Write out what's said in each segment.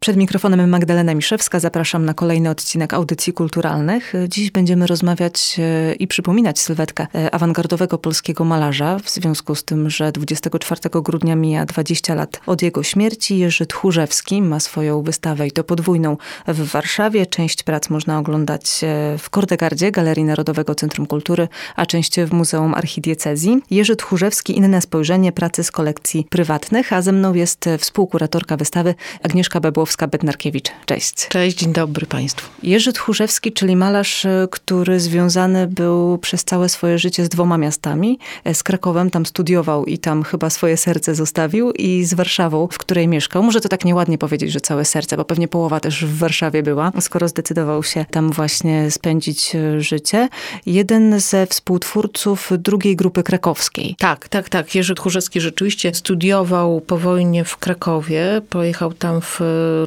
Przed mikrofonem Magdalena Miszewska. Zapraszam na kolejny odcinek audycji kulturalnych. Dziś będziemy rozmawiać e, i przypominać sylwetkę e, awangardowego polskiego malarza, w związku z tym, że 24 grudnia mija 20 lat od jego śmierci. Jerzy Tchórzewski ma swoją wystawę i to podwójną w Warszawie. Część prac można oglądać e, w Kordegardzie, Galerii Narodowego Centrum Kultury, a część w Muzeum Archidiecezji. Jerzy Tchórzewski, inne spojrzenie, pracy z kolekcji prywatnych, a ze mną jest współkuratorka wystawy Agnieszka Bebłowska Bednarkiewicz. Cześć. Cześć, dzień dobry Państwu. Jerzy Tchórzewski, czyli malarz, e, który związany był przez całe swoje życie z dwoma miastami. E, z Krakowem, tam studiował i tam chyba swoje serce zostawił i z Warszawą, w której mieszkał. Może to tak nieładnie powiedzieć, że całe serce, bo pewnie połowa też w Warszawie była, skoro zdecydował się tam właśnie spędzić e, życie. Jeden ze współtwórców drugiej grupy krakowskiej. Tak, tak, tak. Jerzy Tchórzewski rzeczywiście studiował po wojnie w Krakowie. Pojechał tam w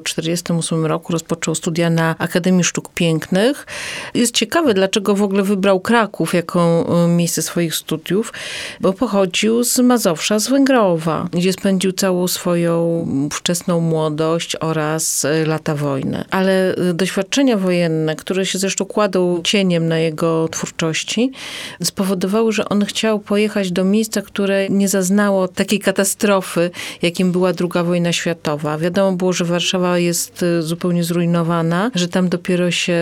1948 roku rozpoczął studia na Akademii Sztuk Pięknych. Jest ciekawy, dlaczego w ogóle wybrał Kraków jako e, miejsce swoich studiów, bo pochodził z Mazowsza, z Węgrowa, gdzie spędził całą swoją wczesną młodość oraz e, lata wojny. Ale e, doświadczenia wojenne, które się zresztą kładą cieniem na jego twórczości, spowodowały, że on chciał pojechać do miejsca, które nie zaznało takiej katastrofy, jakim była II wojna światowa. Wiadomo było, że Warszawa jest y, zupełnie zrujnowana, że tam dopiero się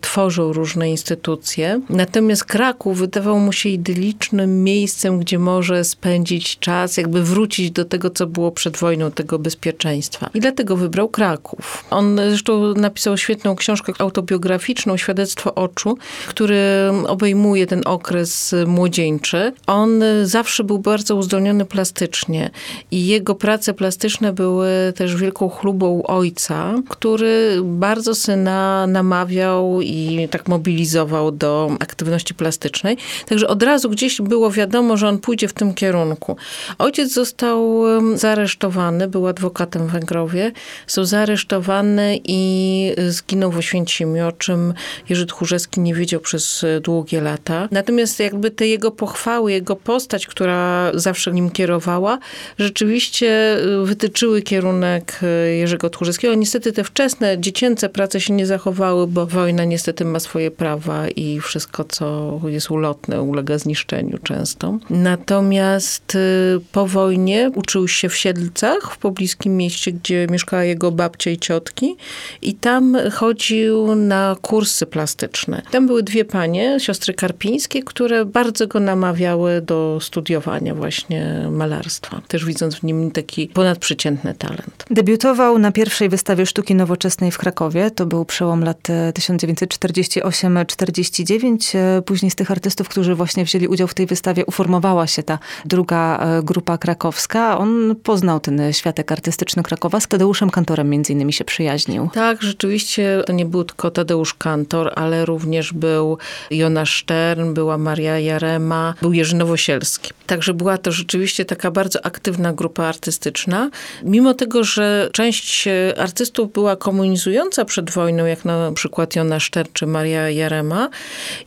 tworzą różne instytucje. Natomiast Kraków wydawał mu się idylicznym miejscem, gdzie może spędzić czas, jakby wrócić do tego, co było przed wojną, tego bezpieczeństwa. I dlatego wybrał Kraków. On zresztą napisał świetną książkę autobiograficzną, Świadectwo oczu, który obejmuje ten okres młodzieńczy. On zawsze był bardzo uzdolniony plastycznie i jego prace plastyczne były też wielką chlubą ojca, który bardzo syna namawiał i tak mobilizował do aktywności plastycznej. Także od razu gdzieś było wiadomo, że on pójdzie w tym kierunku. Ojciec został zaresztowany, był adwokatem w Węgrowie, został zaresztowany i zginął w Oświęcimiu, o czym Jerzy Tchórzewski nie wiedział przez długie lata. Natomiast jakby te jego pochwały, jego postać, która zawsze nim kierowała, rzeczywiście wytyczyły kierunek Jerzego Tchórzewskiego Tchórzewskiego. Niestety te wczesne, dziecięce prace się nie zachowały, bo wojna niestety ma swoje prawa i wszystko, co jest ulotne, ulega zniszczeniu często. Natomiast y, po wojnie uczył się w Siedlcach, w pobliskim mieście, gdzie mieszkała jego babcia i ciotki i tam chodził na kursy plastyczne. Tam były dwie panie, siostry Karpińskie, które bardzo go namawiały do studiowania właśnie malarstwa. Też widząc w nim taki ponadprzeciętny talent. Debiutował na pierwszej pierwszej wystawie sztuki nowoczesnej w Krakowie. To był przełom lat 1948-49. E, e, później z tych artystów, którzy właśnie wzięli udział w tej wystawie, uformowała się ta druga e, grupa krakowska. On poznał ten światek artystyczny Krakowa. Z Tadeuszem Kantorem między innymi się przyjaźnił. Tak, rzeczywiście to nie był tylko Tadeusz Kantor, ale również był Jonasz Stern, była Maria Jarema, był Jerzy Nowosielski. Także była to rzeczywiście taka bardzo aktywna grupa artystyczna. Mimo tego, że część artystów była komunizująca przed wojną, jak na przykład Jona Szter czy Maria Jarema,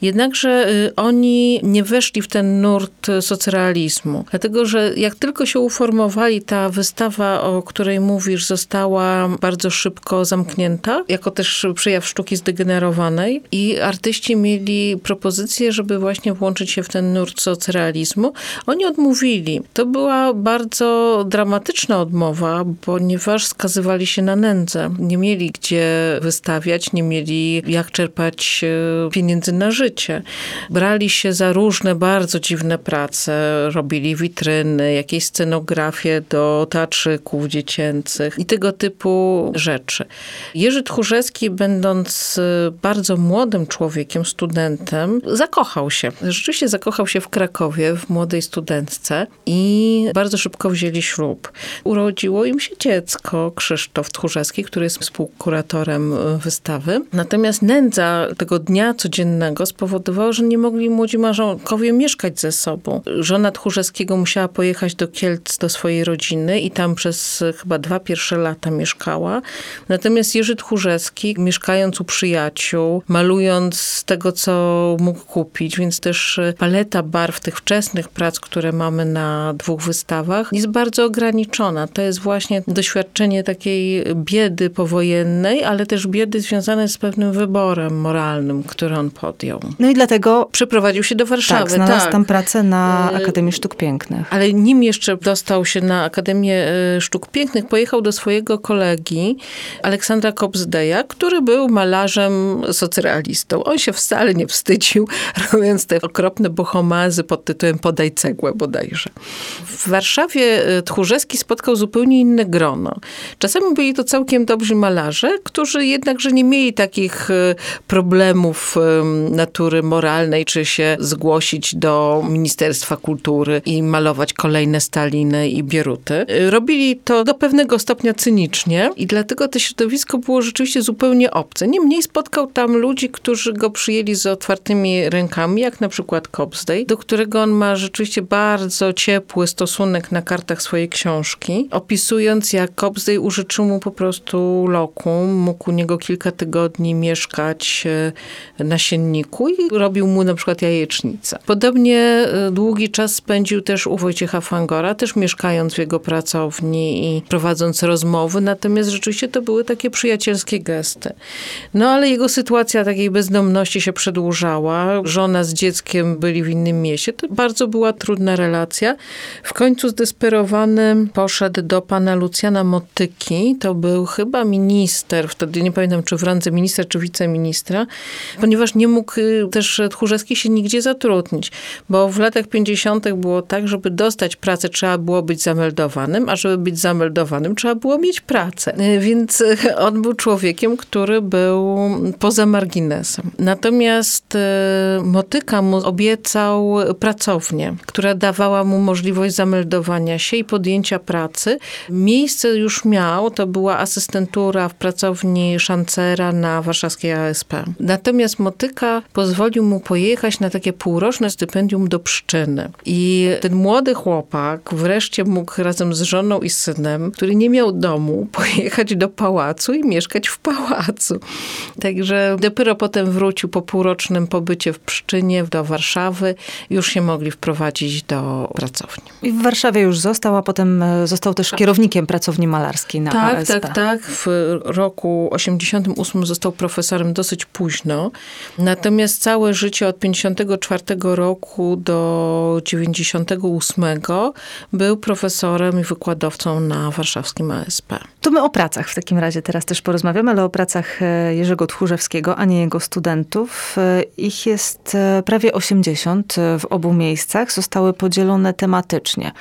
jednakże y, oni nie weszli w ten nurt socrealizmu. Dlatego, że jak tylko się uformowali, ta wystawa, o której mówisz, została bardzo szybko zamknięta, jako też przejaw sztuki zdegenerowanej i artyści mieli propozycję, żeby właśnie włączyć się w ten nurt socrealizmu. Oni odmówili. To była bardzo dramatyczna odmowa, ponieważ skazywali się na nędzę. Nie mieli gdzie wystawiać, nie mieli jak czerpać e, pieniędzy na życie. Brali się za różne bardzo dziwne prace, robili witryny, jakieś scenografie do teatrzyków dziecięcych i tego typu rzeczy. Jerzy Tchórzewski, będąc e, bardzo młodym człowiekiem, studentem, zakochał się. Rzeczywiście zakochał się w Krakowie, w młodej studentce i bardzo szybko wzięli ślub. Urodziło im się dziecko, Krzysztof Krzysztof Tchórzewski, który jest współkuratorem e, wystawy. Natomiast nędza tego dnia codziennego spowodowała, że nie mogli młodzi małżonkowie mieszkać ze sobą. Żona Tchórzewskiego musiała pojechać do Kielc do swojej rodziny i tam przez chyba dwa pierwsze lata mieszkała. Natomiast Jerzy Tchórzewski, mieszkając u przyjaciół, malując z tego, co mógł kupić, więc też paleta barw tych wczesnych prac, które mamy na dwóch wystawach, jest bardzo ograniczona. To jest właśnie doświadczenie takiej biedy powojennej, ale też biedy związane z pewnym wyborem moralnym, który on podjął. No i dlatego przeprowadził się do Warszawy. Tak, znalazł tak. tam pracę na e, Akademii Sztuk Pięknych. Ale nim jeszcze dostał się na Akademię e, Sztuk Pięknych, pojechał do swojego kolegi Aleksandra Kobzdeja, który był malarzem socrealistą. On się wcale nie wstydził, robiąc te okropne bohomazy pod tytułem Podaj cegłę bodajże. W Warszawie e, Tchórzewski spotkał zupełnie inne grono. Czasami byli to całkiem dobrzy malarze, którzy jednakże nie mieli takich e, problemów natury moralnej, czy się zgłosić do Ministerstwa Kultury i malować kolejne Staliny i Bieruty. E, robili to do pewnego stopnia cynicznie i dlatego to środowisko było rzeczywiście zupełnie obce. Niemniej spotkał tam ludzi, którzy go przyjęli z otwartymi rękami, jak na przykład Cobsday, do którego on ma rzeczywiście bardzo ciepły stosunek na kartach swojej książki, opisując jak Cobsday użyczył mu po prostu lokum, mógł u niego kilka tygodni mieszkać e, na sienniku i robił mu na przykład jajecznicę. Podobnie e, długi czas spędził też u Wojciecha Fangora, też mieszkając w jego pracowni i prowadząc rozmowy, natomiast rzeczywiście to były takie przyjacielskie gesty. No ale jego sytuacja takiej bezdomności się przedłużała. Żona z dzieckiem byli w innym mieście. To bardzo była trudna relacja. W końcu zdesperowany poszedł do pana Lucjana Motyki. To był chyba minister, wtedy nie pamiętam czy w randze ministra, czy wiceministra, ponieważ nie mógł y, też Tchórzewski się nigdzie zatrudnić, bo w latach 50. było tak, żeby dostać pracę trzeba było być zameldowanym, a żeby być zameldowanym trzeba było mieć pracę. Y, więc y, on był człowiekiem, który był poza marginesem. Natomiast Motyka mu obiecał pracownię, która dawała mu możliwość zameldowania się i podjęcia pracy. Miejsce już miał, to była asystentura w pracowni szancera na warszawskiej ASP. Natomiast Motyka pozwolił mu pojechać na takie półroczne stypendium do Pszczyny. I ten młody chłopak wreszcie mógł razem z żoną i synem, który nie miał domu, pojechać do pałacu i mieszkać w pałacu. Także dopiero potem wrócił po półrocznym pobycie w Pszczynie do Warszawy. Już się mogli wprowadzić do pracowni. I w Warszawie już został, a potem e, został też tak. kierownikiem pracowni malarskiej na tak, ASP. Tak, tak, W roku 88 został profesorem dosyć późno. Natomiast całe życie od 54 roku do 98 był profesorem i wykładowcą na warszawskim ASP. To my o pracach w takim razie teraz też porozmawiamy, ale o pracach e, Jerzego Tchórzewskiego, a nie jego studentów. E, ich jest prawie 80 w obu miejscach. Zostały podzielone tematycznie.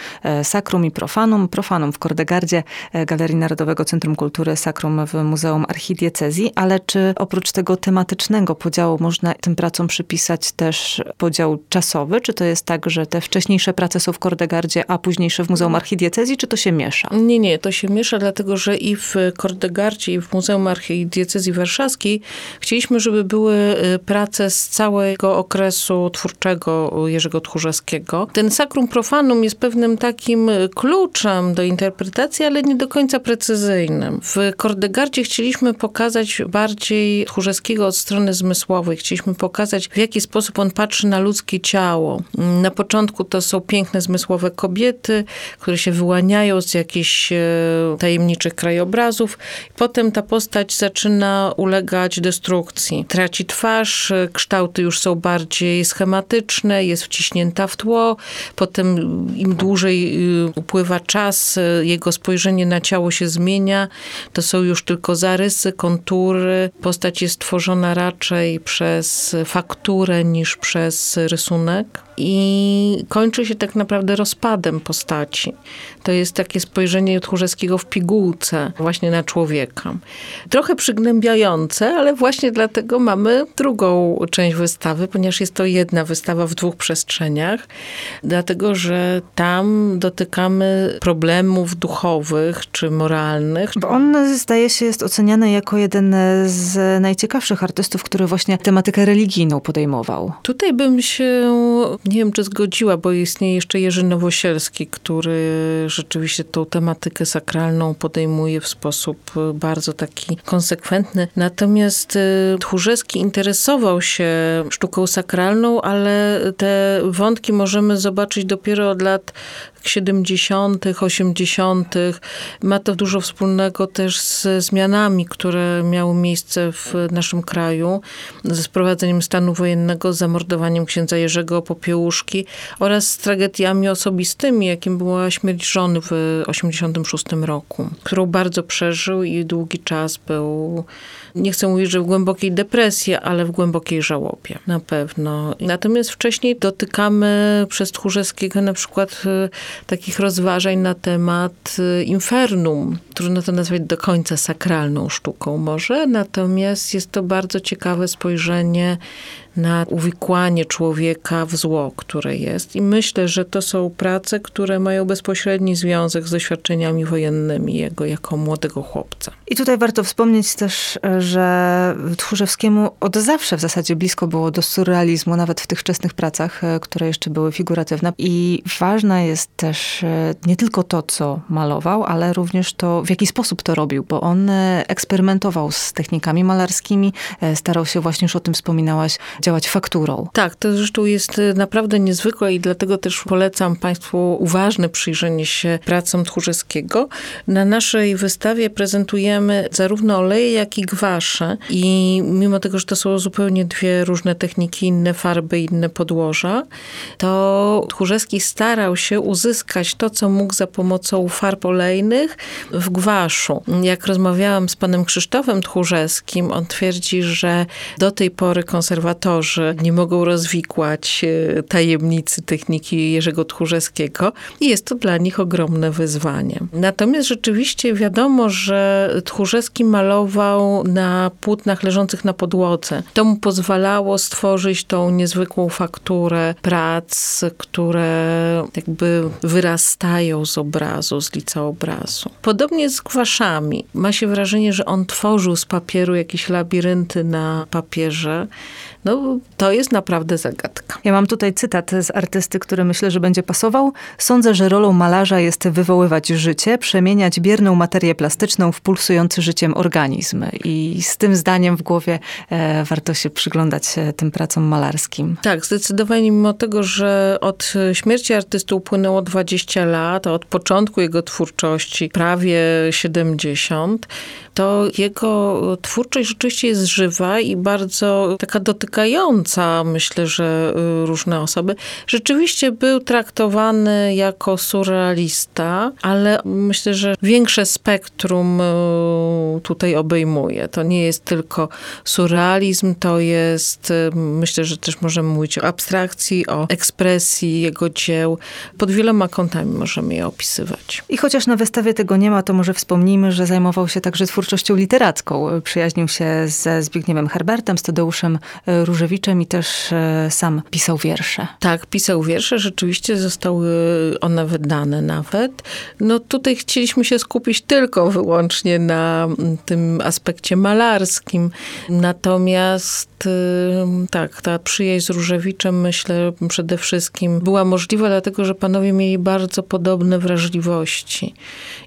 Sakrum i profanum. Profanum w Kordegardzie, e, Galerii Narodowego Centrum Kultury Sakrum w Muzeum Archidiecezji, ale czy oprócz tego tematycznego podziału można tym pracom przypisać też podział czasowy? Czy to jest tak, że te wcześniejsze prace są w Kordegardzie, a późniejsze w Muzeum Archidiecezji, czy to się miesza? Nie, nie, to się miesza, dlatego że i w Kordegardzie, i w Muzeum Archidiecezji Warszawskiej chcieliśmy, żeby były e, prace z całego okresu twórczego Jerzego Tchórzewskiego. Ten Sakrum Profanum jest pewnym takim kluczem do interpretacji, ale nie do końca precyzyjnym. W Kordegardzie chcieliśmy pokazać bardziej Tchórzewskiego od strony zmysłowej. Chcieliśmy pokazać, w jaki sposób on patrzy na ludzkie ciało. Na początku to są piękne, zmysłowe kobiety, które się wyłaniają z jakichś e, tajemniczych krajobrazów. Potem ta postać zaczyna ulegać destrukcji. Traci twarz, kształty już są bardziej schematyczne, jest wciśnięta w tło. Potem im dłużej y, upływa czas, y, jego spojrzenie na ciało się zmienia. To są już tylko zarysy, kontury. Postać jest tworzona raczej przez fakturę niż przez rysunek. I kończy się tak naprawdę rozpadem postaci. To jest takie spojrzenie Tchórzewskiego w pigułce właśnie na człowieka. Trochę przygnębiające, ale właśnie dlatego mamy drugą część wystawy, ponieważ jest to jedna wystawa w dwóch przestrzeniach, dlatego że tam dotykamy problemów duchowych czy moralnych. Bo on zdaje się jest oceniany jako jeden z najciekawszych artystów, który właśnie tematykę religijną podejmował. Tutaj bym się, nie wiem czy zgodziła, bo istnieje jeszcze Jerzy Nowosielski, który rzeczywiście tą tematykę sakralną podejmuje w sposób bardzo taki konsekwentny. Natomiast y, Tchórzewski interesował się sztuką sakralną, ale te wątki możemy zobaczyć dopiero od lat 70., 80. Ma to dużo wspólnego też ze zmianami, które miały miejsce w naszym kraju, ze sprowadzeniem stanu wojennego, z zamordowaniem księdza Jerzego Popiełuszki oraz z tragediami osobistymi, jakim była śmierć żony w 86 roku, którą bardzo przeżył i długi czas był nie chcę mówić, że w głębokiej depresji, ale w głębokiej żałobie, na pewno. Natomiast wcześniej dotykamy przez Tchórzewskiego na przykład takich rozważań na temat y, infernum. Trudno to nazwać do końca sakralną sztuką może, natomiast jest to bardzo ciekawe spojrzenie na uwikłanie człowieka w zło, które jest. I myślę, że to są prace, które mają bezpośredni związek z doświadczeniami wojennymi jego jako młodego chłopca. I tutaj warto wspomnieć też, że Tchórzewskiemu od zawsze w zasadzie blisko było do surrealizmu, nawet w tych wczesnych pracach, e, które jeszcze były figuratywne. I ważne jest też e, nie tylko to, co malował, ale również to, w jaki sposób to robił, bo on e, eksperymentował z technikami malarskimi, starał się właśnie, już o tym wspominałaś, działać fakturą. Tak, to zresztą jest naprawdę niezwykłe i dlatego też polecam Państwu uważne przyjrzenie się pracom Tchórzewskiego. Na naszej wystawie prezentujemy zarówno oleje, jak i gwasze i mimo tego, że to są zupełnie dwie różne techniki, inne farby, inne podłoża, to Tchórzewski starał się uzyskać to, co mógł za pomocą farb olejnych w gwaszu. Jak rozmawiałam z panem Krzysztofem Tchórzewskim, on twierdzi, że do tej pory konserwatorzy nie mogą rozwikłać e, tajemnicy techniki Jerzego Tchórzewskiego i jest to dla nich ogromne wyzwanie. Natomiast rzeczywiście wiadomo, że Tchórzewski malował na płótnach leżących na podłodze. To mu pozwalało stworzyć tą niezwykłą fakturę prac, które jakby wyrastają z obrazu, z lica obrazu. Podobnie z gwaszami. Ma się wrażenie, że on tworzył z papieru jakieś labirynty na papierze. No, to jest naprawdę zagadka. Ja mam tutaj cytat z artysty, który myślę, że będzie pasował. Sądzę, że rolą malarza jest wywoływać życie, przemieniać bierną materię plastyczną w pulsujący życiem organizm. I z tym zdaniem w głowie e, warto się przyglądać e, tym pracom malarskim. Tak, zdecydowanie mimo tego, że od śmierci artysty upłynęło 20 lat, a od początku jego twórczości prawie 70, to jego twórczość rzeczywiście jest żywa i bardzo taka dotykająca, myślę, że y, różne osoby. Rzeczywiście był traktowany jako surrealista, ale myślę, że większe spektrum y, tutaj obejmuje. To nie jest tylko surrealizm, to jest, y, myślę, że też możemy mówić o abstrakcji, o ekspresji jego dzieł. Pod wieloma kątami możemy je opisywać. I chociaż na wystawie tego nie ma, to może wspomnijmy, że zajmował się także twórczością literacką. Przyjaźnił się ze Zbigniewem Herbertem, z Tadeuszem Różewiczem i też e, sam pisał wiersze. Tak, pisał wiersze, rzeczywiście zostały one wydane nawet. No tutaj chcieliśmy się skupić tylko wyłącznie na tym aspekcie malarskim. Natomiast tak, ta przyjaźń z Różewiczem myślę przede wszystkim była możliwa, dlatego że panowie mieli bardzo podobne wrażliwości.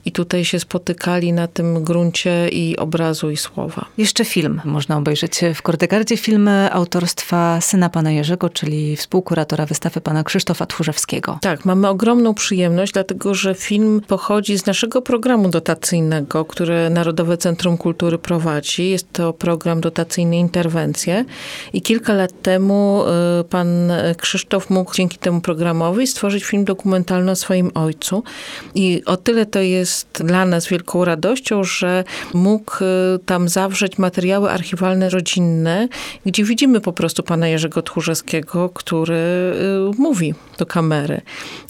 I tutaj się spotykali na tym gruncie i obrazu, i słowa. Jeszcze film można obejrzeć w Kordegardzie. Film autorstwa syna pana Jerzego, czyli współkuratora wystawy pana Krzysztofa Tchórzewskiego. Tak, mamy ogromną przyjemność, dlatego że film pochodzi z naszego programu dotacyjnego, który Narodowe Centrum Kultury prowadzi. Jest to program dotacyjny Interwencje i kilka lat temu y, pan Krzysztof mógł dzięki temu programowi stworzyć film dokumentalny o swoim ojcu. I o tyle to jest dla nas wielką radością, że mógł y, tam zawrzeć materiały archiwalne rodzinne, gdzie widzimy po prostu pana Jerzego Tchórzewskiego, który y, mówi do kamery.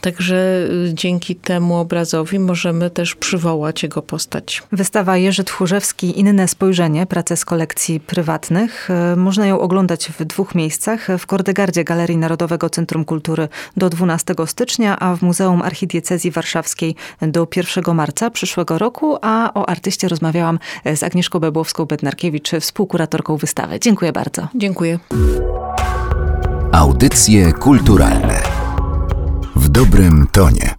Także y, dzięki temu obrazowi możemy też przywołać jego postać. Wystawa Jerzy Tchórzewski Inne spojrzenie, prace z kolekcji prywatnych. Y, można ją oglądać w dwóch miejscach. W Kordegardzie Galerii Narodowego Centrum Kultury do 12 stycznia, a w Muzeum Archidiecezji Warszawskiej do 1 marca przyszłego roku, a o artyście rozmawiałam z Agnieszką Bebłowską-Bednarkiewicz, współkuratorką wystawy. Dziękuję bardzo. Dziękuję. Audycje kulturalne w dobrym tonie.